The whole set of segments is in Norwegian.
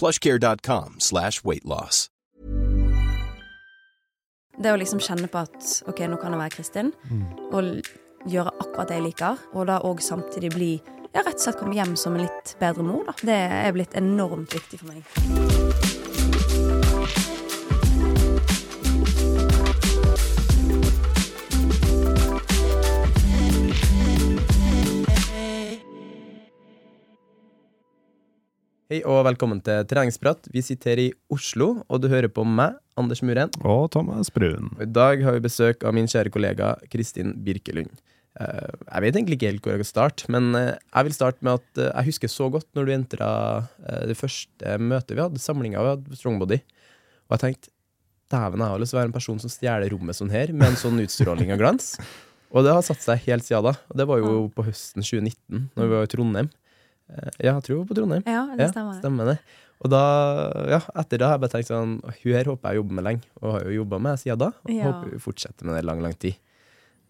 plushcare.com slash weightloss. Det å liksom kjenne på at ok, nå kan jeg være Kristin, og gjøre akkurat det jeg liker, og da òg samtidig bli ja, rett og slett komme hjem som en litt bedre mor, da. Det er blitt enormt viktig for meg. Hei og velkommen til treningsprat. Vi sitter her i Oslo, og du hører på meg, Anders Muren. Og Thomas Brun. Og I dag har vi besøk av min kjære kollega Kristin Birkelund. Eh, jeg vet egentlig ikke helt hvor jeg skal starte, men eh, jeg vil starte med at eh, jeg husker så godt når du entra det første møtet vi hadde, samlinga vi hadde på Strongbody, og jeg tenkte dæven, jeg har lyst til å være en person som stjeler rommet sånn her, med en sånn utstråling av glans. Og det har satt seg helt siden da. Og det var jo på høsten 2019, når vi var i Trondheim. Eh, ja, jeg tror på Trondheim. Ja, det stemmer. det. Stemmer det. Og da, ja, etter det har jeg bare tenkt sånn Hun her håper jeg jobber med lenge, og har jo jobba med siden da. Og Ja. håper hun fortsetter med det lang, lang tid.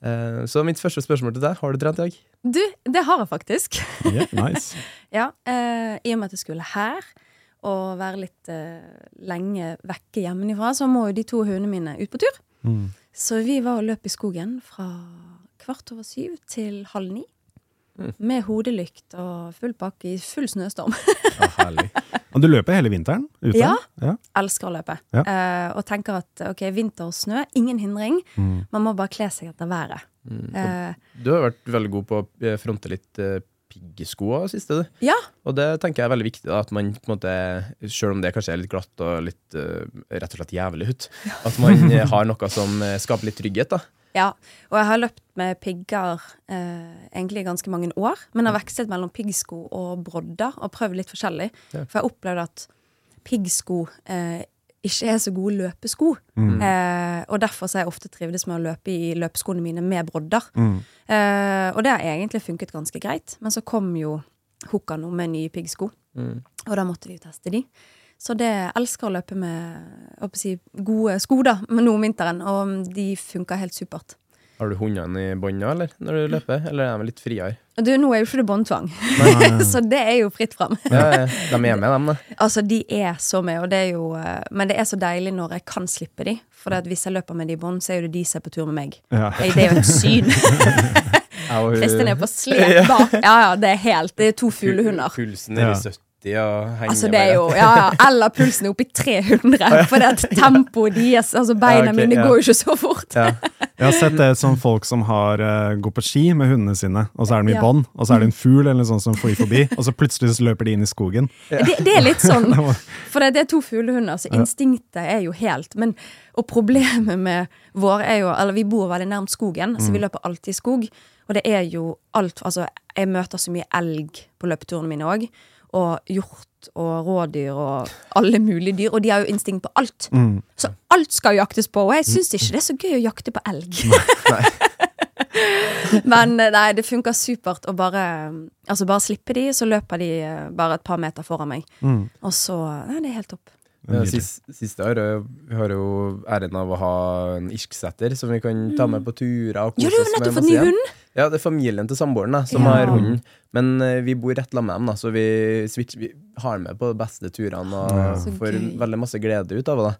Eh, så mitt første spørsmål til deg, har du trent i dag? Du, det har jeg faktisk. Yeah, nice. Ja, eh, I og med at jeg skulle her, og være litt eh, lenge vekke hjemmefra, så må jo de to hundene mine ut på tur. Mm. Så vi var og løp i skogen fra kvart over syv til halv ni. Mm. Med hodelykt og full pakke i full snøstorm. Ja, herlig. Og du løper hele vinteren ute? Ja. ja. Elsker å løpe. Ja. Uh, og tenker at ok, vinter og snø, ingen hindring. Mm. Man må bare kle seg etter været. Mm. Uh, Du har vært veldig god på å eh, fronte litt uh, piggsko av siste, du. ja, Og det tenker jeg er veldig viktig, da, at man på en måte, selv om det kanskje er litt glatt og litt uh, rett og slett jævlig ut, at man har noe som skaper litt trygghet, da. Ja, og jeg har løpt med pigger eh, egentlig i ganske mange år, men har vekslet mellom piggsko og brodder og prøvd litt forskjellig. Ja. For jeg opplevde at piggsko eh, ikke er så gode løpesko. Mm. Eh, og derfor har jeg ofte trivdes med å løpe i løpeskoene mine med brodder. Mm. Eh, og det har egentlig funket ganske greit. Men så kom jo Hokkano med nye piggsko, Mm. og da måtte vi jo teste de. Så det jeg elsker å løpe med å si, gode sko da, men nå om vinteren, og de funker helt supert. Har du hundene i bånd nå, eller, når du løper? Eller er de litt friere? Du, nå er jo ikke det båndtvang, så det er jo fritt fram. Ja, ja, de er med, dem, da. Altså, de er så med, og det er jo eh, Men det er så deilig når jeg kan slippe de. For det at hvis jeg løper med de i bånd, så er jo det de som er på tur med meg. Ja. Det er jo et syn. Kristin er på slep bak. Ja, ja, det er helt Det er to fuglehunder. Pulsen er i 70 og henger Altså det er jo, ja, ja, Eller pulsen er oppe i 300, for det at tempoet deres Altså beina Ja, ok, mine ja. går jo ikke så fort. Ja. Jeg har sett det som folk som har uh, går på ski med hundene sine, og så er de i Ja. bånd, og så er det en fugl eller noe sånt som flyr forbi, og så plutselig så løper de inn i skogen. Det, det er litt sånn. For det, det er to fuglehunder, så instinktet er jo helt men, Og problemet med vår er jo Eller vi bor veldig nærmt skogen, så vi løper alltid i skog. Og det er jo alt Altså, jeg møter så mye elg på løpeturene mine òg. Og hjort og rådyr og alle mulige dyr. Og de har jo instinkt på alt. Mm. Så alt skal jaktes på. Og jeg syns ikke det er så gøy å jakte på elg. Men eh, nei, det funker supert å bare Altså bare slippe de, så løper de eh, bare et par meter foran meg. Mm. Og så Nei, det er helt topp. Ja, Nydelig. sist, siste år eh, vi har jo æren av å ha en irsksetter som vi kan ta med på turer. og Ja, kose du har oss med nettopp fått ny hund! Ja, det er familien til samboeren som Ja. har hunden. Men uh, vi bor rett sammen med dem, da, så vi, switch, vi har med på de beste turene og Ja. Får veldig masse glede ut av det.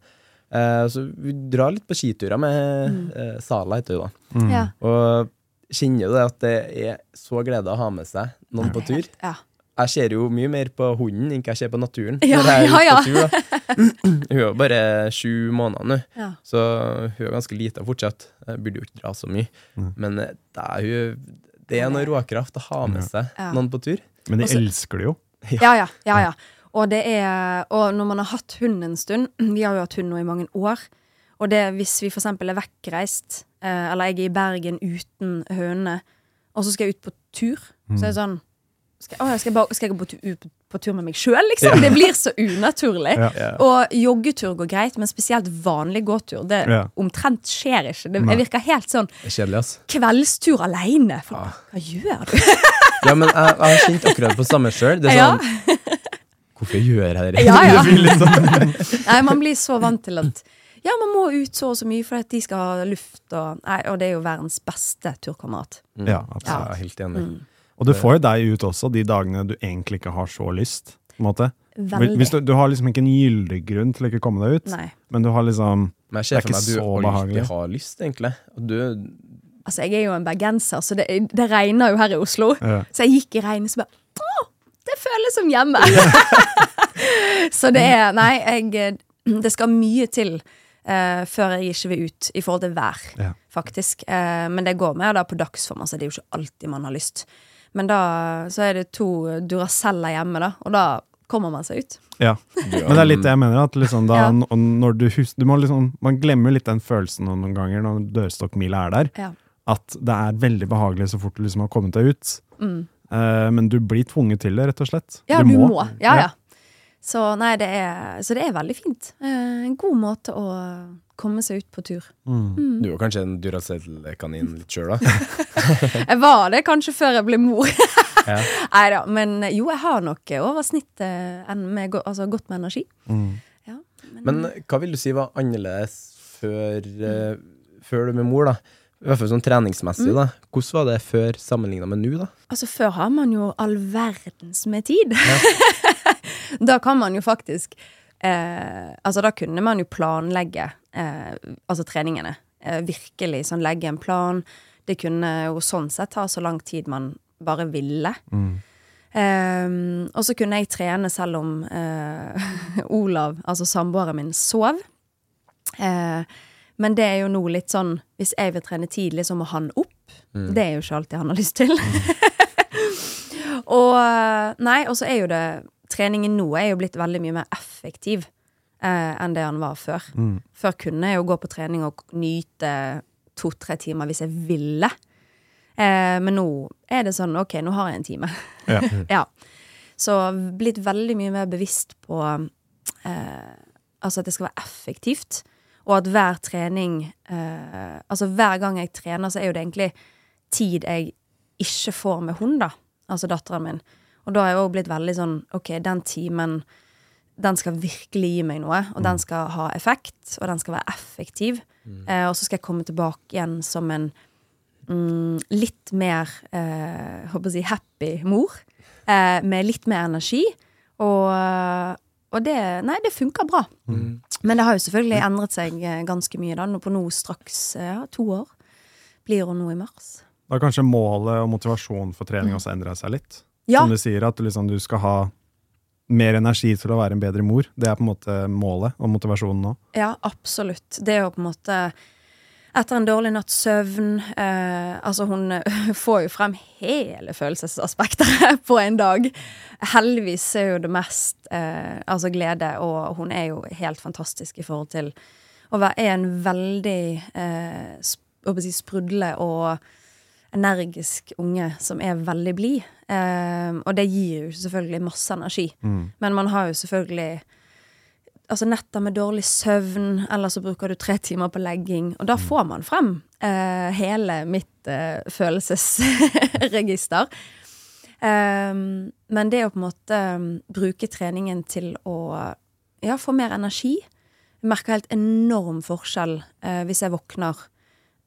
Eh, så vi drar litt på skiturer med uh, Sala, heter hun da. Mm. Ja. Og kjenner jo det at det er så glede å ha med seg noen på tur. Ja. Jeg ser jo mye mer på hunden enn jeg ser på naturen. Ja, når jeg er ja, ja. tur, hun er jo bare sju måneder nå, Ja. så hun er ganske lita fortsatt. Jeg burde jo ikke dra så mye. Mm. Men eh, det er jo Det er noe råkraft å ha med seg Ja. noen på tur. Men de Også- elsker det jo. Ja, ja, ja, ja. Og, det er, og når man har hatt hund en stund Vi har jo hatt hund nå i mange år. Og det hvis vi eksempel er vekkreist, eh, eller jeg er i Bergen uten hønene, og så skal jeg ut på tur, så er det sånn skal, å, jeg bare, skal jeg gå på, på, tur med meg sjøl, liksom? Det blir så unaturlig. Ja. Ja. Og joggetur går greit, men spesielt vanlig gåtur. Det Ja. omtrent skjer ikke. Det, jeg virker helt sånn kjedelig, ass. kveldstur aleine. Hva gjør du? Ja, men jeg, jeg har kjent akkurat på samme sjøl. Det er Ja. sånn Hvorfor gjør jeg det? Ja, ja. Sånn Nei, man blir så vant til at ja, man må ut så og så mye for at de skal ha luft, og, nei, og det er jo verdens beste turkamerat. Mm. Ja, Jeg er helt enig. Og du får jo deg ut også de dagene du egentlig ikke har så lyst. På en måte. Veldig. Hvis du, du har liksom ikke en gyldig grunn til å ikke komme deg ut, Nei. men du har liksom Men jeg Det ser er for meg så ikke du behagelig. har lyst, egentlig. Og du Altså, jeg er jo en bergenser, så det, det regner jo her i Oslo. Ja. Så jeg gikk i regnet så bare Å, det føles som hjemme! så det er Nei, jeg Det skal mye til Uh, før jeg ikke vil ut i forhold til vær, Ja. faktisk. Uh, men det går med da på dagsform, altså. Det er jo ikke alltid man har lyst. Men da så er det to Duraceller hjemme, da, og da kommer man seg ut. Ja. Men det er litt det jeg mener. At liksom da, Ja. når du hus du må liksom, Man glemmer litt den følelsen noen ganger når dørstokkmila er der. Ja. At det er veldig behagelig så fort du liksom har kommet deg ut. Mm. Uh, men du blir tvunget til det, rett og slett. Ja, du må. Ja, ja. Så nei, det er, så det er veldig fint. Eh, en god måte å komme seg ut på tur. Mm. Du er kanskje en Duracell-kanin litt sjøl, da? Jeg var det kanskje før jeg ble mor. Ja. Nei da. Men jo, jeg har nok over snittet med, altså, godt med energi. Mm. Ja, Men hva vil du si var annerledes før, uh, før du ble mor, da? I hvert fall sånn treningsmessig, Mm. da. Hvordan var det før sammenligna med nå, da? Altså, før har man jo all verdens med tid. da kan man jo faktisk eh, Altså, da kunne man jo planlegge eh, altså treningene. Eh, virkelig sånn legge en plan. Det kunne jo sånn sett ta så lang tid man bare ville. Mm. Eh, og så kunne jeg trene selv om eh, Olav, altså samboeren min, sov. Eh, men det er jo nå litt sånn Hvis jeg vil trene tidlig, så må han opp. Det er jo ikke alltid han har lyst til. og Nei, og så er jo det Treningen nå er jo blitt veldig mye mer effektiv eh, enn det han var før. Mm. Før kunne jeg jo gå på trening og nyte to-tre timer hvis jeg ville. Eh, men nå er det sånn OK, nå har jeg en time. Ja. ja. Så blitt veldig mye mer bevisst på eh, Altså at det skal være effektivt. Og at hver trening eh, Altså hver gang jeg trener, så er jo det egentlig tid jeg ikke får med hun, da. Altså datteren min. Og da har jeg òg blitt veldig sånn OK, den timen den skal virkelig gi meg noe, og den skal ha effekt, og den skal være effektiv. Eh, og så skal jeg komme tilbake igjen som en mm, litt mer eh, håper jeg si happy mor, eh, med litt mer energi. Og, og det Nei, det funker bra. Men det har jo selvfølgelig endret seg eh, ganske mye, da. På nå straks eh, ja, to år. Blir hun nå i mars. Da har kanskje målet og motivasjonen for trening også endra seg litt. Ja. Som du sier, at du, liksom, du skal ha mer energi til å være en bedre mor. Det er på en måte målet og motivasjonen nå. Ja, absolutt. Det er jo på en måte Etter en dårlig natts søvn eh, Altså, hun får jo frem hele følelsesaspektet på en dag. Heldigvis er jo det mest eh, altså glede, og hun er jo helt fantastisk i forhold til å være en veldig eh, si, sprudle og energisk unge som er veldig blid. Eh, og det gir jo selvfølgelig masse energi. Men man har jo selvfølgelig altså netter med dårlig søvn, eller så bruker du tre timer på legging. Og da får man frem eh, hele mitt eh, følelsesregister. Um, men det å på en måte um, bruke treningen til å ja, få mer energi. Jeg merker helt enorm forskjell eh, hvis jeg våkner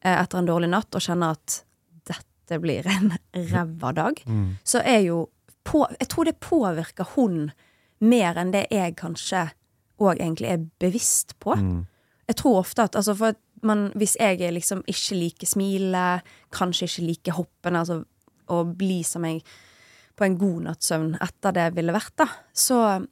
eh, etter en dårlig natt og kjenner at dette blir en ræva dag. Så er jo på, Jeg tror det påvirker hun mer enn det jeg kanskje òg egentlig er bevisst på. Jeg tror ofte at altså for at man, Hvis jeg liksom ikke liker smilet, kanskje ikke liker hoppene, altså å bli som jeg på en god natts søvn etter det ville vært, da, så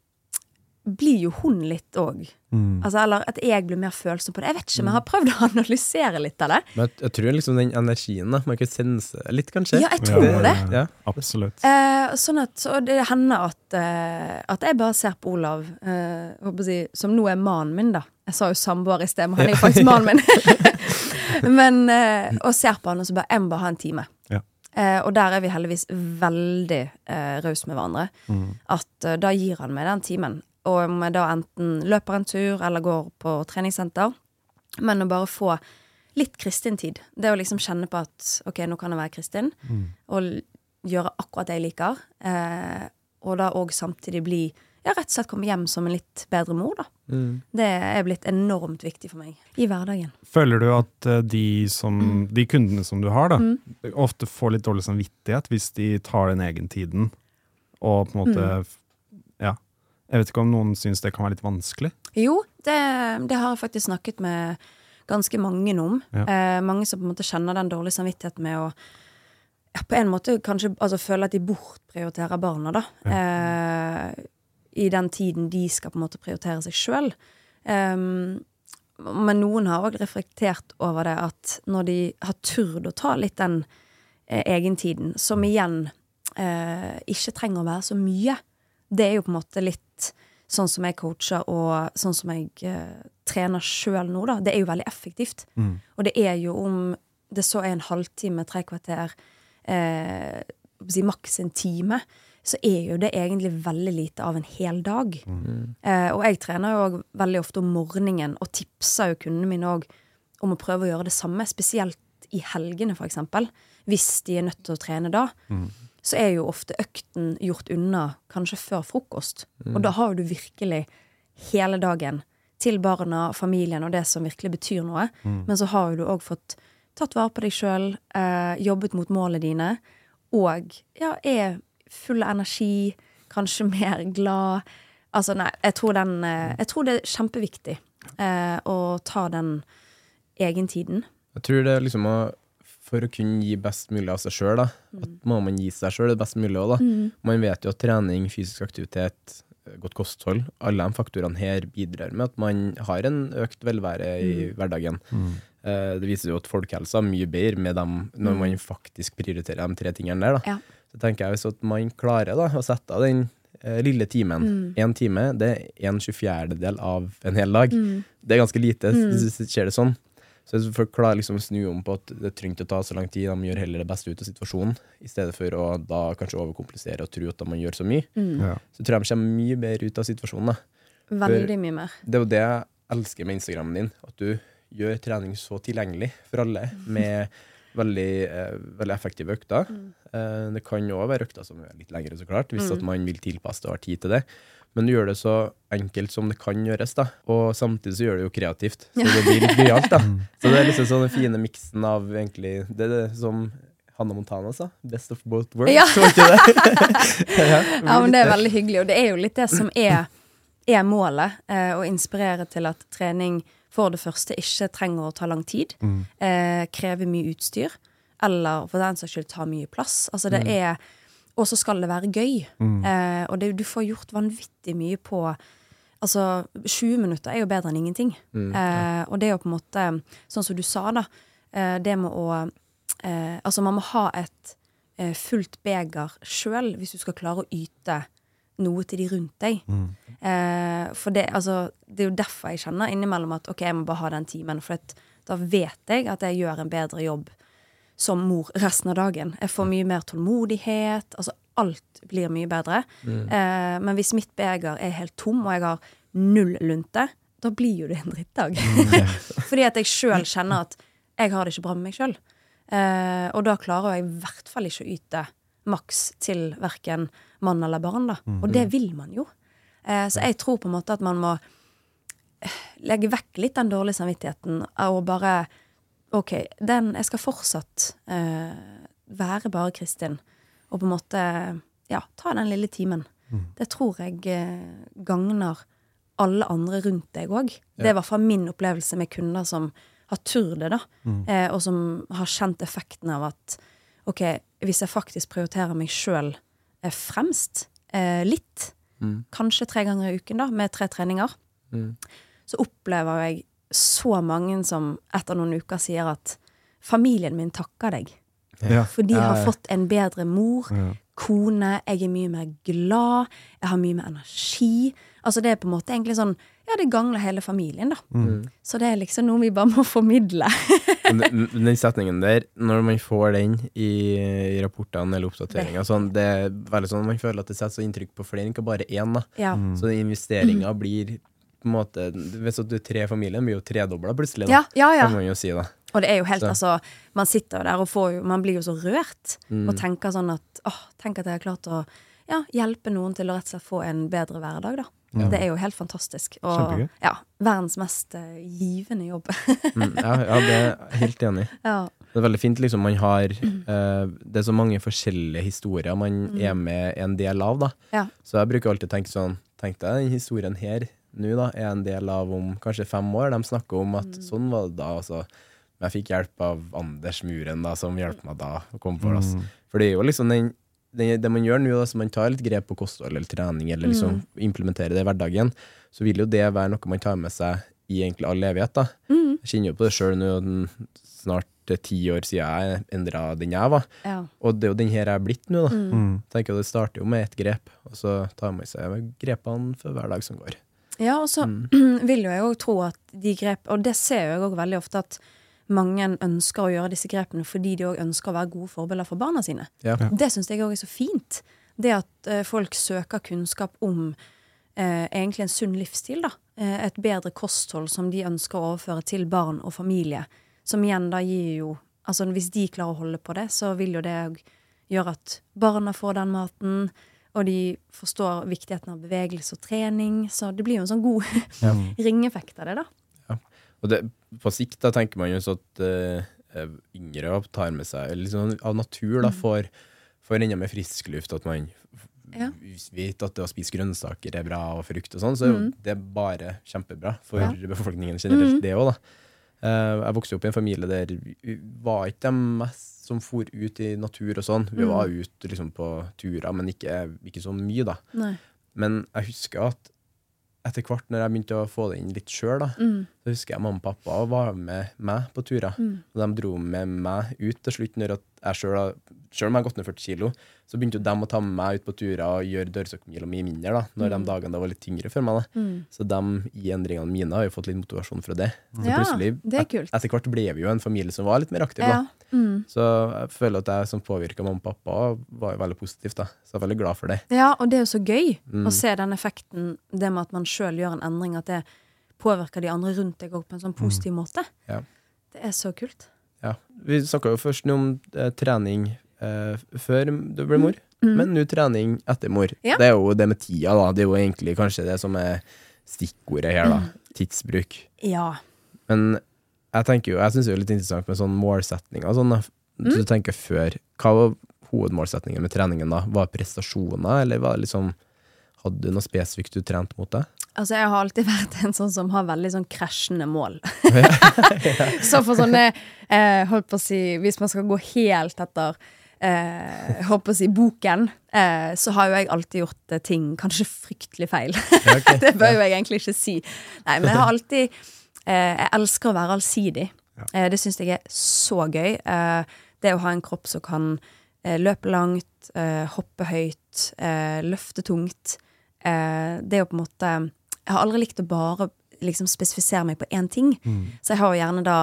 blir jo hun litt òg. Altså, eller at jeg blir mer følsom på det. Jeg vet ikke, men jeg har prøvd å analysere litt av det. Men jeg, jeg tror liksom den energien, da, man kan sense litt, kanskje. Ja, jeg tror det. Ja. Absolutt. Eh, sånn at, og det hender at, eh, at jeg bare ser på Olav, eh, håper å si, som nå er mannen min, da. Jeg sa jo samboer i sted, men han er jo faktisk mannen min. men, eh, og ser på han, og så bare Jeg må bare ha en time. Ja. Eh, og der er vi heldigvis veldig eh, rause med hverandre. At uh, da gir han meg den timen. Og om jeg da enten løper en tur eller går på treningssenter. Men å bare få litt Kristin-tid. Det å liksom kjenne på at OK, nå kan jeg være Kristin. Og gjøre akkurat det jeg liker. Eh, og da òg samtidig bli Ja, rett og slett komme hjem som en litt bedre mor, da. Det er blitt enormt viktig for meg i hverdagen. Føler du at eh, de, som, de kundene som du har, da, ofte får litt dårlig samvittighet hvis de tar den egentiden og på en måte Ja. Jeg vet ikke om noen syns det kan være litt vanskelig? Jo, det, det har jeg faktisk snakket med ganske mange om. Ja. Eh, mange som på en måte kjenner den dårlige samvittigheten med å ja, på en måte kanskje altså, føle at de bortprioriterer barna, da. Eh, I den tiden de skal på en måte prioritere seg sjøl. men noen har òg reflektert over det at når de har turt å ta litt den eh, egentiden, som igjen eh, ikke trenger å være så mye, det er jo på en måte litt sånn som jeg coacher, og sånn som jeg eh, trener sjøl nå, da. Det er jo veldig effektivt. Og det er jo om det så er en halvtime, tre kvarter, eh, si maks en time, så er jo det egentlig veldig lite av en hel dag. Eh, og jeg trener jo òg veldig ofte om morgenen, og tipser jo kundene mine òg om å prøve å gjøre det samme, spesielt i helgene, eksempel. Hvis de er nødt til å trene da. Så er jo ofte økten gjort unna kanskje før frokost. Og da har jo du virkelig hele dagen til barna, familien og det som virkelig betyr noe. Men så har jo du òg fått tatt vare på deg sjøl, eh, jobbet mot målene dine, og ja, er full av energi, kanskje mer glad. Altså, nei, jeg tror den eh, Jeg tror det er kjempeviktig eh, å ta den egentiden. Jeg tror det er liksom å For å kunne gi best mulig av seg sjøl, da, at må man gi seg sjøl det best mulig òg, Mm. Man vet jo at trening, fysisk aktivitet, godt kosthold, alle de faktorene her bidrar med at man har en økt velvære i hverdagen. Eh, Det viser jo at folkehelsa er mye bedre med dem når man faktisk prioriterer de tre tingene der. Da. Ja. Så tenker jeg hvis at man klarer da, å sette av den eh, lille timen, én time, det er en tjuefjerdedel av en hel dag. Det er ganske lite, hvis du ser det sånn. Så folk klarer liksom å snu om på at det trenger å ta så lang tid, de gjør heller det beste ut av situasjonen, i stedet for å da kanskje overkomplisere og tro at man gjør så mye, Ja. så tror jeg de kommer mye bedre ut av situasjonen. da. Veldig mye mer. Det er jo det jeg elsker med Instagrammen din, at du gjør trening så tilgjengelig for alle, med veldig, eh, veldig effektive økter. Eh, det kan jo også være økter som er litt lengre, så klart, hvis at man vil tilpasse det og har tid til det. Men du gjør det så enkelt som det kan gjøres, da. Og samtidig så gjør det jo kreativt. Så det blir litt gøyalt, da. Så det er liksom sånn den fine miksen av egentlig Det er det som Hanna Montana sa. Best of both worlds. Ja. Var ikke det? ja, Ja, men det er veldig hyggelig, og det er jo litt det som er, er målet. Eh, å inspirere til at trening for det første ikke trenger å ta lang tid. Eh, krever mye utstyr. Eller for den saks skyld ta mye plass. Altså det er Og så skal det være gøy. Eh, og det, du får gjort vanvittig mye på Altså, 20 minutter er jo bedre enn ingenting. eh, og det er jo på en måte, sånn som du sa, da, eh, det med å eh, Altså, man må ha et eh, fullt beger sjøl hvis du skal klare å yte noe til de rundt deg. Eh, for det, altså, det er jo derfor jeg kjenner innimellom at ok, jeg må bare ha den timen. For at, da vet jeg at jeg gjør en bedre jobb som mor resten av dagen. Jeg får mye mer tålmodighet. Altså alt blir mye bedre. Eh, men hvis mitt beger er helt tom, og jeg har null lunte, da blir jo det en drittdag. Fordi at jeg sjøl kjenner at jeg har det ikke bra med meg sjøl. Eh, og da klarer jeg i hvert fall ikke å yte maks til verken mann eller barn, da. Og det vil man jo. Eh, så jeg tror på en måte at man må legge vekk litt den dårlige samvittigheten og bare OK, den Jeg skal fortsatt eh, være bare Kristin, og på en måte ja, ta den lille timen. Det tror jeg eh, gagner alle andre rundt deg òg. Det er i hvert fall min opplevelse med kunder som har turt det, da. Eh, og som har kjent effekten av at OK, hvis jeg faktisk prioriterer meg sjøl eh, fremst, eh, litt, kanskje tre ganger i uken, da, med tre treninger, så opplever jeg så mange som etter noen uker sier at familien min takker deg. Ja. For de har fått en bedre mor, Ja. kone, jeg er mye mer glad, jeg har mye mer energi. Altså det er på en måte egentlig sånn Ja, det gagner hele familien, da. Så det er liksom noe vi bare må formidle. Den, den setningen der, når man får den i, i rapportene eller oppdateringer, sånn, det er veldig sånn man føler at det setter så inntrykk på flere enn ikke bare én. Da. Ja. Så den investeringa blir på en måte Hvis du er tre i familien, blir jo tredobla plutselig. Da, Ja, ja, ja. Kan man jo si, da. Og det er jo helt, Så. altså Man sitter jo der og får jo Man blir jo så rørt Mm. og tenker sånn at åh, tenk at jeg har klart å ja, hjelpe noen til å rett og slett få en bedre hverdag, da. Det er jo helt fantastisk. Og Kjempegøy. ja, verdens mest uh, givende jobb. Mm, ja, ja, det er jeg helt enig i. ja. Det er veldig fint, liksom. Man har uh, Det er så mange forskjellige historier man er med en del av, da. ja. Så jeg bruker alltid å tenke sånn Tenk deg den historien her nå, da, er en del av om kanskje fem år. De snakker om at sånn var det da. Altså, jeg fikk hjelp av Anders Muren, da, som hjalp meg da å komme på plass. For det er jo liksom den, den, det man gjør nå, da, så man tar litt grep på kosthold eller trening, eller liksom implementerer det i hverdagen, så vil jo det være noe man tar med seg i egentlig all evighet. da. Jeg kjenner jo på det sjøl nå, snart ti år siden jeg endra den jeg var. ja. Og det er jo den her jeg er blitt nå, da. Mm. tenker jeg Det starter jo med ett grep, og så tar man seg grepene for hver dag som går. Ja, og så vil jo jeg òg tro at de grep Og det ser jeg òg veldig ofte at mange ønsker å gjøre disse grepene fordi de òg ønsker å være gode forbilder for barna sine. Ja. Det syns jeg òg er så fint. Det at eh, folk søker kunnskap om eh, egentlig en sunn livsstil. da. Eh, et bedre kosthold som de ønsker å overføre til barn og familie. Som igjen da gir jo Altså hvis de klarer å holde på det, så vil jo det òg gjøre at barna får den maten. Og de forstår viktigheten av bevegelse og trening. Så det blir jo en sånn god ringeffekt av det, da. Og det, på sikt da tenker man jo så at eh, yngre tar med seg liksom av natur da, får, får enda mer frisk luft, at man Ja. vet at det å spise grønnsaker er bra, og frukt og sånn, så er det er bare kjempebra for Ja. befolkningen generelt, det òg, da. Eh, jeg vokste opp i en familie der vi var ikke de mest som for ut i natur og sånn. Vi var ute liksom, på turer, men ikke, ikke så mye, da. Nei. Men jeg husker at etter hvert når jeg begynte å få det inn litt sjøl, Mm. så husker jeg mamma og pappa var med meg på turer. Og de dro med meg ut til slutt. når jeg selv, selv om jeg har gått ned 40 kilo, så begynte de å ta med meg ut på turer og gjøre dørstokkmila mi mindre. da, når de dagene da var litt tyngre for meg. da. Mm. Så de i endringene mine har jo fått litt motivasjon fra det. Så Ja, det er et- kult. etter hvert ble vi jo en familie som var litt mer aktiv. Ja. Mm. Så jeg føler at jeg som påvirka mamma og pappa, var veldig positivt. da. Så jeg er veldig glad for det. Ja, og det er jo så gøy Mm. å se den effekten, det med at man sjøl gjør en endring, at det påvirker de andre rundt deg òg på en sånn positiv måte. Ja. Det er så kult. Ja. Vi snakka jo først noe om eh, trening eh, før du ble mor, men nå trening etter mor. Mm. Ja. Det er jo det med tida, da. Det er jo egentlig kanskje det som er stikkordet her, Mm. da. Tidsbruk. Ja. Men jeg tenker jo, jeg syns det er litt interessant med sånn målsetninger sånn. Mm. Du tenker før, hva var hovedmålsetningen med treningen da? Var det prestasjoner, eller var det liksom Hadde du noe spesifikt du trente mot det? Altså, jeg har alltid vært en sånn som har veldig sånn krasjende mål. så for sånne eh, Holdt på å si Hvis man skal gå helt etter eh, Holdt på å si boken, eh, så har jo jeg alltid gjort eh, ting kanskje fryktelig feil. det bør jo jeg egentlig ikke si. Nei, men jeg har alltid Jeg elsker å være allsidig. Eh, det syns jeg er så gøy. Eh, det å ha en kropp som kan eh, løpe langt, eh, hoppe høyt, eh, løfte tungt. Eh, det å på en måte Jeg har aldri likt å bare liksom spesifisere meg på én ting. Så jeg har jo gjerne da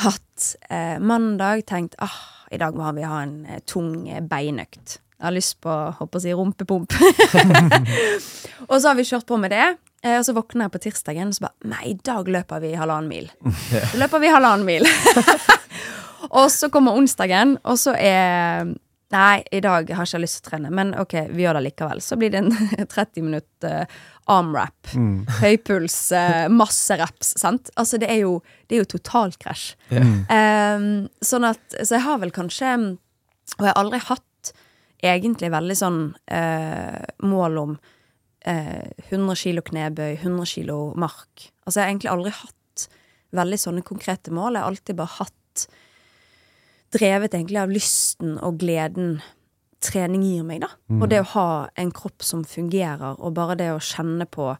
hatt eh, mandag tenkt ah, i dag må vi ha en eh, tung eh, beinøkt. Jeg har lyst på håper å si, rumpepump. og så har vi kjørt på med det. Eh, og så våkner jeg på tirsdagen og så bare Nei, i dag løper vi halvannen mil. Så løper vi halvannen mil. og så kommer onsdagen, og så er Nei, i dag har jeg ikke lyst til å trene, men ok, vi gjør det likevel. Så blir det en 30 minutt uh, armwrap. Mm. Høypuls, uh, masse reps, sant. Altså, det er jo, det er jo totalkrasj. Um, sånn at Så jeg har vel kanskje Og jeg har aldri hatt egentlig veldig sånn uh, mål om uh, 100 kilo knebøy, 100 kilo mark. Altså, jeg har egentlig aldri hatt veldig sånne konkrete mål. Jeg har alltid bare hatt drevet egentlig av lysten og gleden trening gir meg, da. Og det å ha en kropp som fungerer, og bare det å kjenne på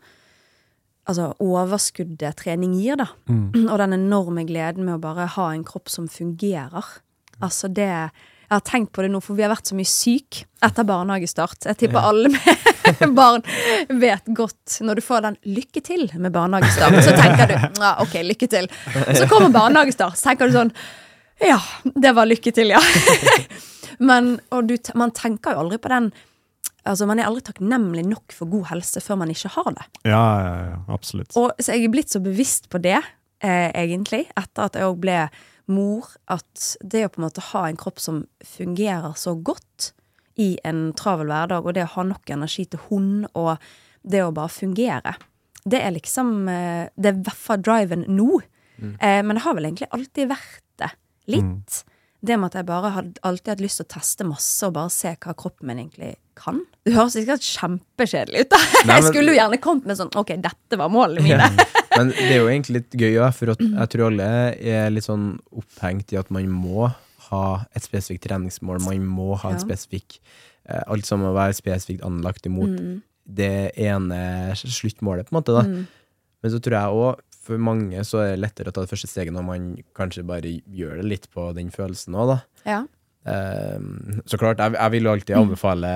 altså overskuddet trening gir, da. Og den enorme gleden med å bare ha en kropp som fungerer. Altså det Jeg har tenkt på det nå, for vi har vært så mye syk etter barnehagestart. Jeg tipper alle med barn vet godt når du får den 'lykke til' med barnehagestart, så tenker du ja, OK, lykke til. Så kommer barnehagestart, så tenker du sånn ja, det var lykke til, ja. Men og du, man tenker jo aldri på den Altså, Man er aldri takknemlig nok for god helse før man ikke har det. Ja, ja, ja, absolutt. Og så jeg er blitt så bevisst på det, eh, egentlig, etter at jeg òg ble mor, at det å på en måte ha en kropp som fungerer så godt i en travel hverdag, og det å ha nok energi til hund, og det å bare fungere, det er liksom eh, Det er i hvert fall driven nå. Eh, men det har vel egentlig alltid vært det. Litt. Det med at jeg bare hadde alltid hatt lyst til å teste masse og bare se hva kroppen min egentlig kan. Det høres sikkert kjempekjedelig ut, da. Nei, jeg skulle jo gjerne kommet med sånn OK, dette var målene mine. Men det er jo egentlig litt gøy ja, for jeg tror alle er litt sånn opphengt i at man må ha et spesifikt treningsmål, man må ha en spesifikk eh, Alt som å være spesifikt anlagt imot Mm. det ene sluttmålet, på en måte. da. Men så tror jeg òg, for mange så er det lettere å ta det første steget når man kanskje bare gjør det litt på den følelsen òg, da. Ja. Ehm, så klart, jeg, jeg vil jo alltid anbefale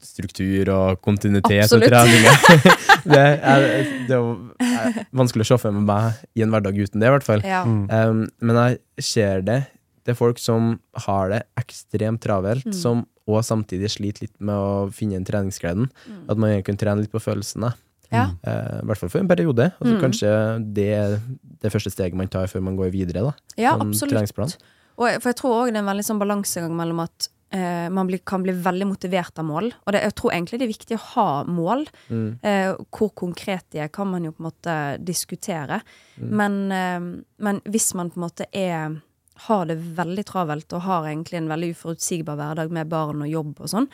struktur og kontinuitet Absolutt. og treninger. det, er, det er er vanskelig å se for meg i en hverdag uten det, i hvert fall. ja. Um, men jeg ser det. Det er folk som har det ekstremt travelt, Mm. som og samtidig sliter litt med å finne den treningsgleden. Mm. At man kan trene litt på følelsene. ja. Uh, I hvert fall for en periode. Altså, Mm. kanskje det er det første steget man tar før man går videre. da ja absolutt. Og for jeg tror òg det er en veldig sånn balansegang mellom at eh, man blir, kan bli veldig motivert av mål. Og det, jeg tror egentlig det er viktig å ha mål. Mm. Eh, hvor konkret de er, kan man jo på en måte diskutere. Mm. Men, eh, men hvis man på en måte er har det veldig travelt og har egentlig en veldig uforutsigbar hverdag med barn og jobb og sånn,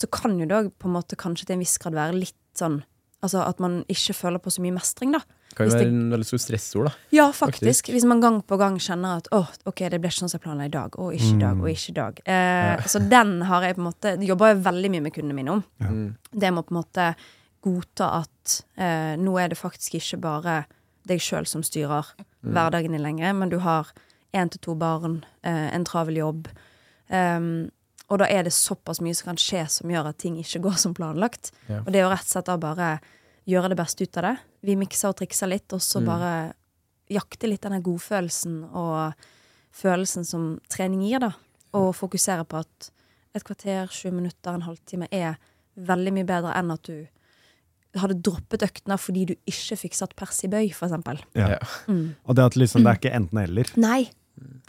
så kan jo det òg på en måte kanskje til en viss grad være litt sånn Altså at man ikke føler på så mye mestring, da. Kan jo være en veldig stor stressord, da. Ja, faktisk. Faktisk. Hvis man gang på gang kjenner at åh, ok, det ble ikke sånn som jeg planla i dag, og ikke i dag, og ikke i dag. Eh, Så den har jeg på en måte jobber jeg veldig mye med kundene mine om. Ja. Det med å på en måte godta at eh, nå er det faktisk ikke bare deg sjøl som styrer hverdagen din lenger, men du har én til to barn, eh, en travel jobb. Um, og da er det såpass mye som kan skje som gjør at ting ikke går som planlagt. Ja. Og det er jo rett og slett da bare gjøre det beste ut av det. Vi mikser og trikser litt, og så bare jakte litt denne godfølelsen og følelsen som trening gir, da. Og fokusere på at et kvarter, 20 minutter, en halvtime er veldig mye bedre enn at du hadde droppet øktene fordi du ikke fikk satt pers i bøy, eksempel. Ja. Mm. Og det at liksom, det er ikke enten-eller. Nei.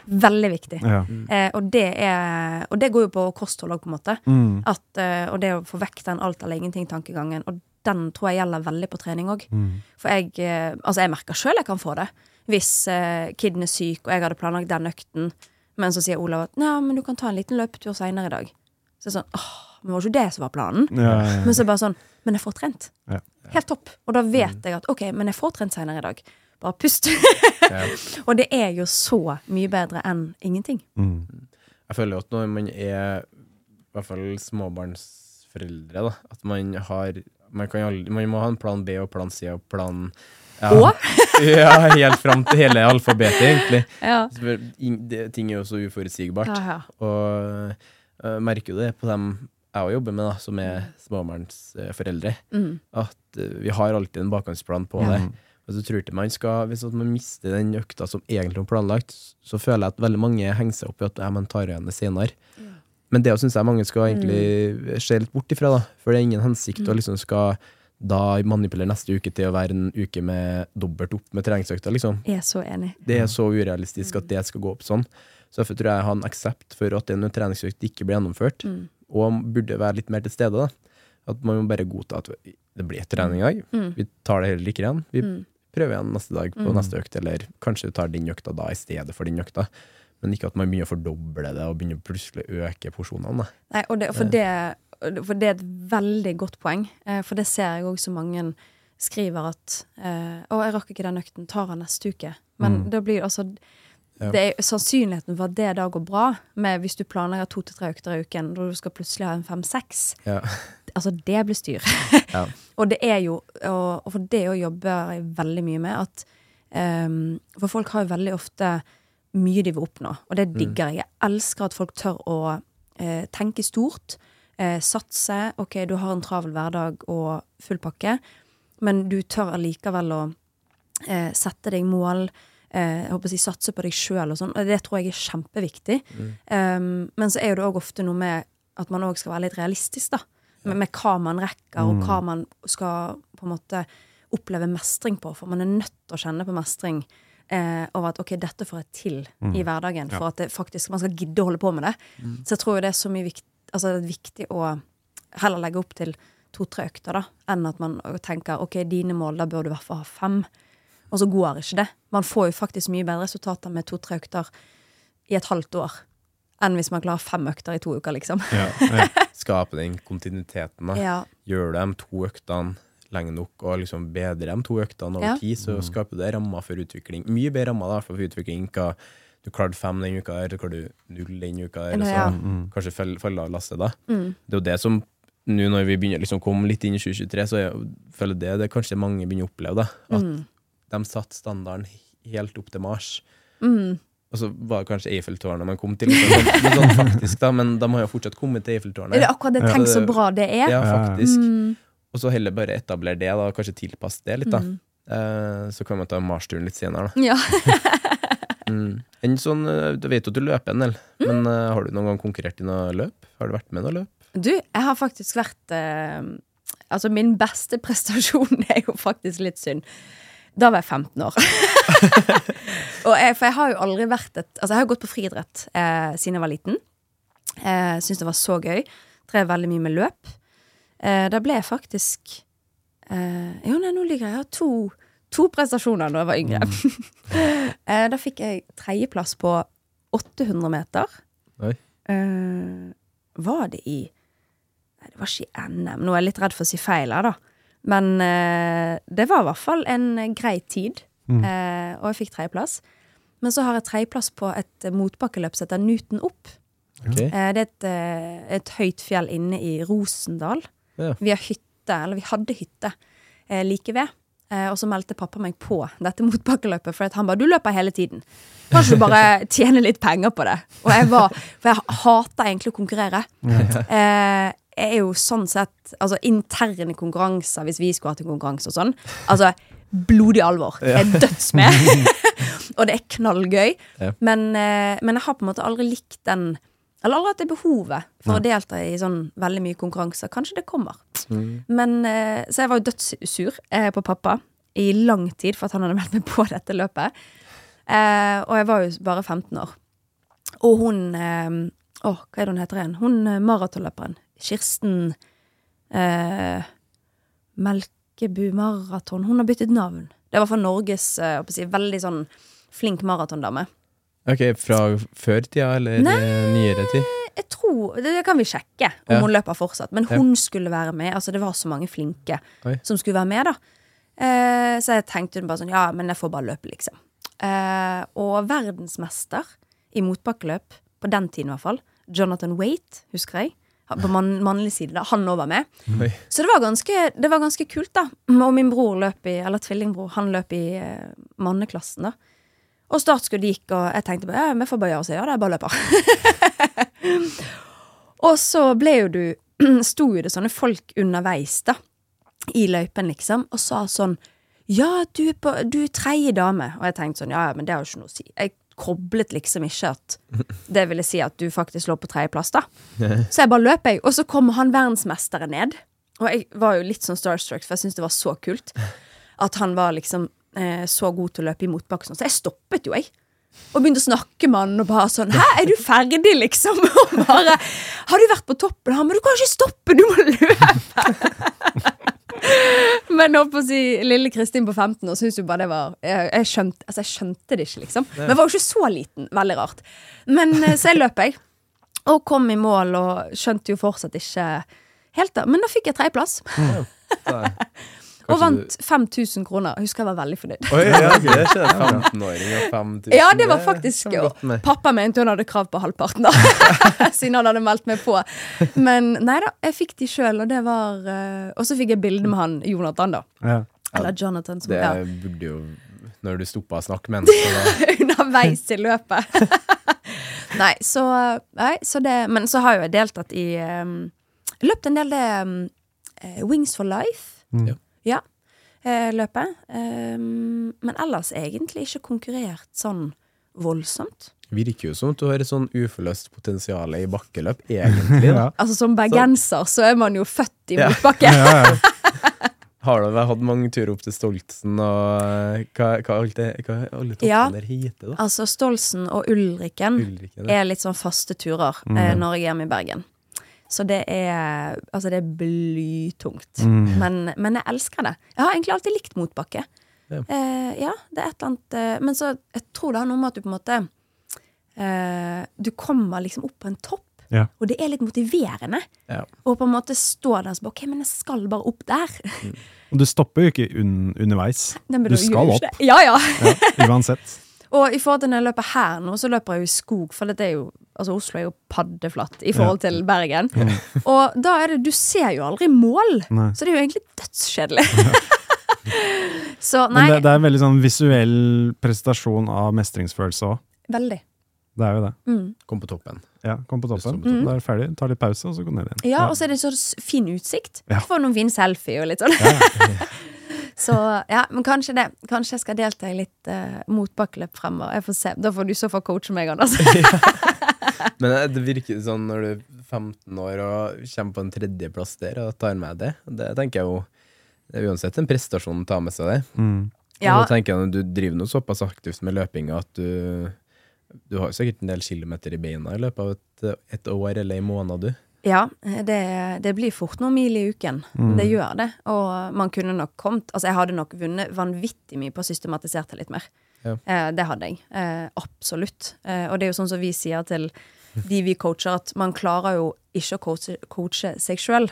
Veldig viktig. Ja. Eh, og, det er, og det går jo på kosthold òg, på en måte. Mm. At, eh, og det å få vekk den alt eller ingenting-tankegangen. Og den tror jeg gjelder veldig på trening òg. Mm. For jeg, eh, altså jeg merker sjøl jeg kan få det. Hvis eh, kiden er syk, og jeg hadde planlagt den økten, men så sier Olav at Nei, men du kan ta en liten løpetur seinere i dag. Så er det sånn åh, men var ikke det som var planen? Ja, ja, ja. Men så er det bare sånn Men jeg får trent. Ja. Helt topp. Og da vet jeg at OK, men jeg får trent seinere i dag. Bare pust. Ja. og det er jo så mye bedre enn ingenting. Mm. Jeg føler jo at når man er i hvert fall småbarnsforeldre, da, at man har man, kan aldri, man må ha en plan B og plan C og plan ja, ja, helt fram til hele alfabetet, egentlig. Ja. Det, ting er jo så uforutsigbart. Ja. Og jeg merker jo det på dem jeg jobber med, da, som er småbarnsforeldre, Mm. at uh, vi har alltid en bakgangsplan på det. Og så tror jeg man skal, Hvis man mister den økta som egentlig var planlagt, så føler jeg at veldig mange henger seg opp i at man tar igjen det senere. Men det syns jeg mange skal egentlig se litt bort ifra, da. For det er ingen hensikt å liksom skal da manipulere neste uke til å være en uke med dobbelt opp med treningsøkta, liksom. Jeg er så enig. Det er så urealistisk at det skal gå opp sånn. Så derfor tror jeg jeg har en aksept for at en treningsøkt ikke blir gjennomført, Mm. og burde være litt mer til stede. da. At man må bare godta at det blir trening i dag. Mm. Vi tar det heller ikke igjen. Vi Mm. prøver igjen neste dag på Mm. neste økt, eller kanskje vi tar den økta da i stedet for den økta. Men ikke at man begynner å fordoble det og begynner plutselig å øke porsjonene. Nei, det, for, det, for det er et veldig godt poeng. Eh, for det ser jeg òg så mange skriver at eh, 'Å, jeg rakk ikke den økten. Tar han neste uke?' Men Mm. da blir altså Ja. det er, Sannsynligheten for at det da går bra, med hvis du planlegger to til tre økter i uken, og du skal plutselig ha en fem-seks Ja. Altså, det blir styr. Ja. og det er jo Og, og for det å jobbe veldig mye med at um, For folk har jo veldig ofte mye de vil oppnå, og det digger jeg. Jeg elsker at folk tør å eh, tenke stort. Eh, satse. OK, du har en travel hverdag og full pakke, men du tør allikevel å eh, sette deg mål. Eh, jeg håper å si satse på deg sjøl og sånn. Og det tror jeg er kjempeviktig. Um, men så er jo det òg ofte noe med at man òg skal være litt realistisk, da. Med, med hva man rekker, og hva man skal på en måte oppleve mestring på. For man er nødt til å kjenne på mestring eh, over at OK, dette får jeg til i hverdagen. For at det faktisk, man skal gidde å holde på med det. Så jeg tror jo det er så mye vikt, altså det er viktig å heller legge opp til to-tre økter, da, enn at man tenker OK, dine mål, da bør du i hvert fall ha fem. Og så går ikke det. Man får jo faktisk mye bedre resultater med to-tre økter i et halvt år enn hvis man klarer fem økter i to uker, liksom. Ja, ja. Skape den kontinuiteten. da. Ja. Gjør de to øktene lenge nok og liksom bedre de to øktene over Ja. tid, så skaper det rammer for utvikling. Mye bedre rammer da, for utvikling. Hva, du klarte fem den uka der, så klarte du null den uka der, og så Ja. kanskje faller fall av lasset da. Mm. Det er jo det som nå når vi begynner liksom komme litt inn i 2023, så jeg føler det det kanskje mange begynner å oppleve. da, At Mm. de satte standarden helt opp til Mars. Mm. Og så var det kanskje Eiffeltårnet man kom til, liksom, sånn, men sånn faktisk da, men de har jo fortsatt kommet til Eiffeltårnet. Er det akkurat det? Tenk så bra det er. Ja, faktisk. Mm. Og så heller bare etablere det, da, og kanskje tilpasse det litt, da. Mm. Uh, så kan man ta Mars-turen litt senere, da. Ja. Mm. En sånn, eh, Du vet jo at du løper en del, men uh, har du noen gang konkurrert i noe løp? Har du vært med i noe løp? Du, jeg har faktisk vært uh, Altså, min beste prestasjon er jo faktisk litt synd. Da var jeg 15 år. jeg, for jeg har jo aldri vært et Altså, jeg har gått på friidrett eh, siden jeg var liten. Eh, Syns det var så gøy. Drev veldig mye med løp. Eh, da ble faktisk eh, Jo, nei, nå ligger jeg Jeg har to, to prestasjoner da jeg var yngre. eh, da fikk jeg tredjeplass på 800 meter. Nei. Eh, var det i Nei, det var ikke i NM. Nå er jeg litt redd for å si feil her, da. Men eh, det var i hvert fall en grei tid. Eh, og jeg fikk tredjeplass. Men så har jeg tredjeplass på et motbakkeløp som heter Newton opp. Okay. Eh, det er et, et høyt fjell inne i Rosendal. Ja. Vi har hytte, eller vi hadde hytte eh, like ved. Eh, og så meldte pappa meg på dette motbakkeløpet, for han bare 'du løper hele tiden'. Kanskje du bare tjener litt penger på det? Og jeg var, For jeg hater egentlig å konkurrere. Eh, jeg er jo sånn sett Altså interne konkurranser, hvis vi skulle hatt en konkurranse og sånn. Altså blodig alvor. Jeg er dødsmed. og det er knallgøy. Men, eh, men jeg har på en måte aldri likt den Eller aldri hatt det behovet for å delta i sånn veldig mye konkurranser. Kanskje det kommer. Men, eh, så jeg var jo dødssur eh, på pappa i lang tid for at han hadde meldt meg på dette løpet. Eh, og jeg var jo bare 15 år. Og hun Å, hva er det hun heter igjen? Hun maratonløperen. Kirsten eh, Melkebu Maraton. Hun har byttet navn. Det var for Norges si, veldig sånn flink maratondame. Ok, Fra før tida, eller Nei. nyere tid? Jeg tror, det, det kan vi sjekke, om Ja. hun løper fortsatt. Men hun skulle være med. Altså Det var så mange flinke Oi. som skulle være med, da. Eh, så jeg tenkte hun bare sånn Ja, men jeg får bare løpe, liksom. Eh, og verdensmester i motbakkeløp, på den tiden i hvert fall, Jonathan Waite, husker jeg. På man, mannlig side, da. Han òg var med. Oi. Så det var, ganske, det var ganske kult, da. Og min bror løp i, eller tvillingbror, han løp i eh, manneklassen, da. Og startskuddet gikk, og jeg tenkte bare ja, vi får bare gjøre så ja, det er bare løper. og så ble jo du Sto jo det sånne folk underveis, da, i løypen, liksom, og sa sånn Ja, du er, på, du er tredje dame. Og jeg tenkte sånn, ja, ja, men det har jo ikke noe å si. Jeg koblet liksom ikke at det ville si at du faktisk lå på tredjeplass, da. Så jeg bare løp, jeg. Og så kommer han verdensmesteren ned. Og jeg var jo litt sånn starstruck, for jeg syntes det var så kult. At han var liksom eh, så god til å løpe i motbakke. Så jeg stoppet jo, jeg. Og begynte å snakke med han og bare sånn 'Hæ, er du ferdig?' liksom. Og bare 'Har du vært på toppen?' Han 'Men du kan ikke stoppe, du må løpe'. Men holdt på å si, lille Kristin på 15 år syntes jo bare det var jeg, jeg, skjønte, altså jeg skjønte det ikke, liksom. Men jeg var jo ikke så liten. Veldig rart. Men eh, så jeg løp, jeg. Og kom i mål, og skjønte jo fortsatt ikke helt da. Men da fikk jeg tredjeplass. Og vant 5000 kroner. Jeg husker jeg var veldig fornøyd. Oi, ja, det ikke 15-åring og 5000. Ja, det var faktisk det med. Pappa mente hun hadde krav på halvparten, da. Siden han hadde meldt meg på. Men nei da, jeg fikk de sjøl, og det var eh, Og så fikk jeg bilde med han Jonathan, da. Ja. Eller Jonathan, som Det ja. burde jo Når du stoppa å snakke med ham underveis i løpet. nei, så, nei, så det Men så har jo jeg deltatt i um, Løpt en del det um, Wings for life. Mm. Ja. Ja. eh, løpet. Um, men ellers egentlig ikke konkurrert sånn voldsomt. virker jo som du har et sånn uforløst potensial i bakkeløp, egentlig. Ja. Altså Som bergenser så er man jo født i Ja. motbakke. Ja, ja. Har du hatt mange turer opp til Stoltsen, og eh, hva, hva, alt det, hva alle toppene Ja. der heter, da? Altså Stoltsen og Ulriken Ulriken, ja. er litt sånn faste turer mm. når jeg er hjemme i Bergen. Så det er Altså, det er blytungt. Mm. Men, men jeg elsker det. Jeg har egentlig alltid likt motbakke. Ja. Eh, ja, det er et eller annet eh, Men så jeg tror det har noe med at du på en måte eh, Du kommer liksom opp på en topp, Ja. og det er litt motiverende. Ja. Og på en måte stå der og bare OK, men jeg skal bare opp der. Og du stopper jo ikke un underveis. Du skal opp. Ja, ja. ja, uansett. Og i forhold til når jeg løper her nå, så løper jeg jo i skog, for det er jo Altså Oslo er jo paddeflatt i forhold til Bergen. Og da er det Du ser jo aldri mål, Nei. så det er jo egentlig dødskjedelig. så Men det, det er en veldig sånn visuell presentasjon av mestringsfølelse òg. veldig. Det er jo det. Mm. Kom på toppen. Ja, Kom på toppen, Mm. da er du ferdig, ta litt pause, og så gå ned igjen. Ja, og så er det så fin utsikt. Ja. Få noen fin selfie og litt sånn. Så ja, men kanskje det. Kanskje jeg skal delta i litt uh, motbakkeløp fremover. Jeg får se. Da får du i så fall coache meg, Anders. Men eh, det virker sånn når du er 15 år og kommer på en tredjeplass der og tar med det. Det tenker jeg jo Det er uansett en prestasjon å ta med seg det. Mm. ja, Og da tenker jeg at Du driver noe såpass aktivt med løpinga at du Du har jo sikkert en del kilometer i beina i løpet av et, et år eller en måned, du. Ja, det, det blir fort noen mil i uken. Det gjør det. Og man kunne nok kommet Altså, jeg hadde nok vunnet vanvittig mye på å systematisere det litt mer. Ja. Eh, det hadde jeg. Eh, absolutt. Eh, og det er jo sånn som vi sier til de vi coacher, at man klarer jo ikke å coache, coache seg sjøl.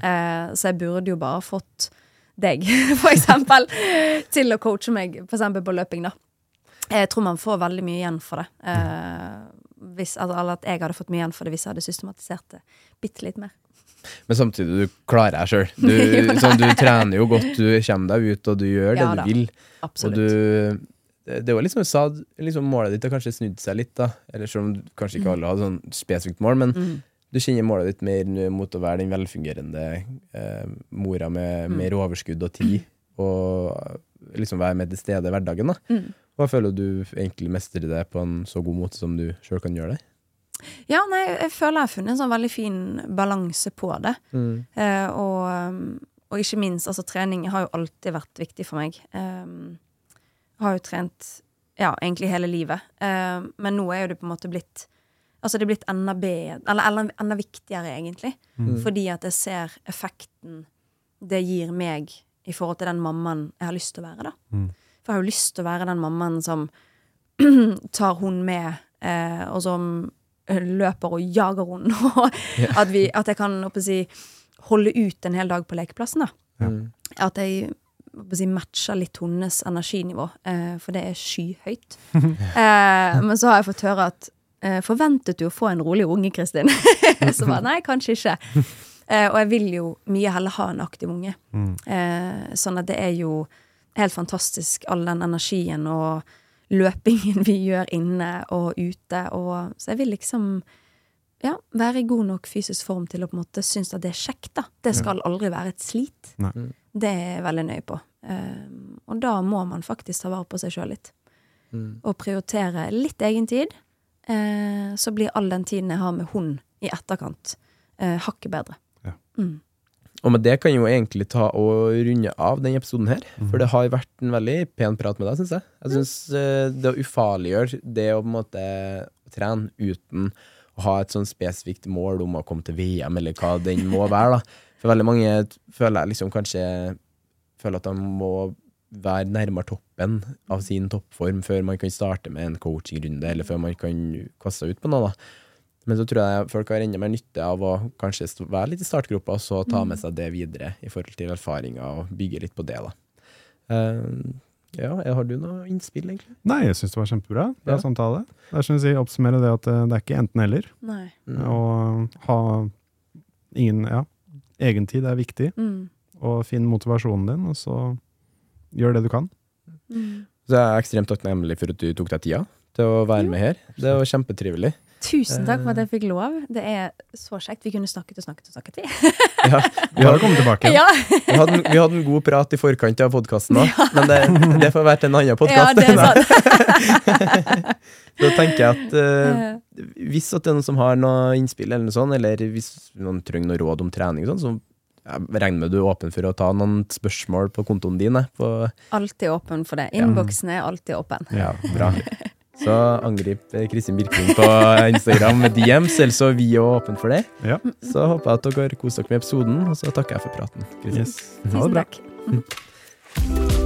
Eh, så jeg burde jo bare fått deg, for eksempel, til å coache meg, for eksempel på løping, da. Jeg tror man får veldig mye igjen for det. Hvis, altså, eller at jeg hadde fått mye igjen for det hvis jeg hadde systematisert det bitte litt mer. Men samtidig, du klarer deg sjøl. Du, sånn, du trener jo godt, du kommer deg ut, og du gjør det du da. vil. Absolutt. Og du det var liksom sa, liksom målet ditt har kanskje snudd seg litt, da. Eller selv om du- kanskje ikke alle hadde sånn spesifikt mål, men Mm. du kjenner målet ditt mer mot å være den velfungerende eh, mora med Mm. mer overskudd og tid, og liksom være med til stede i hverdagen, da. Mm. Jeg føler du egentlig mestrer det på en så god måte som du sjøl kan gjøre det. Ja, nei, jeg føler jeg har funnet en sånn veldig fin balanse på det. Eh, og, um, og ikke minst, altså trening har jo alltid vært viktig for meg. Eh, har jo trent ja, egentlig hele livet. Eh, men nå er jo det på en måte blitt Altså det er blitt enda bedre, eller enda, enda viktigere, egentlig. Fordi at jeg ser effekten det gir meg i forhold til den mammaen jeg har lyst til å være, da. For jeg har jo lyst til å være den mammaen som tar hun med, eh, og som løper og jager hun, og at, vi, at jeg kan si, holde ut en hel dag på lekeplassen. da. At jeg si, matcher litt hennes energinivå, eh, for det er skyhøyt. eh, men så har jeg fått høre at eh, Forventet du å få en rolig unge, Kristin? så bare nei, kanskje ikke. Eh, og jeg vil jo mye heller ha en aktiv unge. Eh, sånn at det er jo helt fantastisk, all den energien og løpingen vi gjør inne og ute. Og, så jeg vil liksom ja, være i god nok fysisk form til å på en måte synes at det er kjekt. da. Det skal aldri være et slit. Nei. Det er jeg veldig nøye på. Eh, og da må man faktisk ta vare på seg sjøl litt. Og prioritere litt egen tid. Uh, så blir all den tiden jeg har med hund i etterkant, uh, hakket bedre. Og med det kan jeg jo egentlig ta og runde av denne episoden her. For det har vært en veldig pen prat med deg, syns jeg. Jeg syns det å ufarliggjøre det å på en måte trene uten å ha et sånn spesifikt mål om å komme til VM, eller hva den må være, da. For veldig mange føler jeg liksom kanskje Føler at de må være nærmere toppen av sin toppform før man kan starte med en coachingrunde, eller før man kan kaste seg ut på noe. da. Men så tror jeg folk har enda mer nytte av å kanskje være litt i startgropa, og så ta med seg det videre i forhold til erfaringer, og bygge litt på det, da. Eh, ja, har du noe innspill, egentlig? Nei, jeg syns det var kjempebra. Bra Ja. samtale. Det er som jeg si, oppsummere det at eh, det er ikke enten-eller. Å ha ingen Ja, egentid er viktig. Mm. Og finn motivasjonen din, og så gjør det du kan. Mm. Så jeg er ekstremt takknemlig for at du tok deg tida til å være med her. Det var kjempetrivelig. Tusen takk for at jeg fikk lov. Det er så kjekt. Vi kunne snakket og snakket og snakket, vi. Ja, Vi har kommet tilbake. Ja, vi, hadde, vi hadde en god prat i forkant av podkasten òg, men det, det får være til en annen podkast. Ja, da tenker jeg at uh, hvis at det er noen som har noe innspill, eller noe sånt, eller hvis noen trenger noe råd om trening, og sånn, så jeg regner med du er åpen for å ta noen spørsmål på kontoen din. eh, Alltid åpen for det. Innboksen er alltid åpen. ja, bra. Så angrip eh, Kristin Birkling på Instagram med DMs, ellers så er vi òg åpne for det. Ja. Så håper jeg at dere koser dere med episoden, og så takker jeg for praten. Kristin. Yes. Ha det Tusen takk.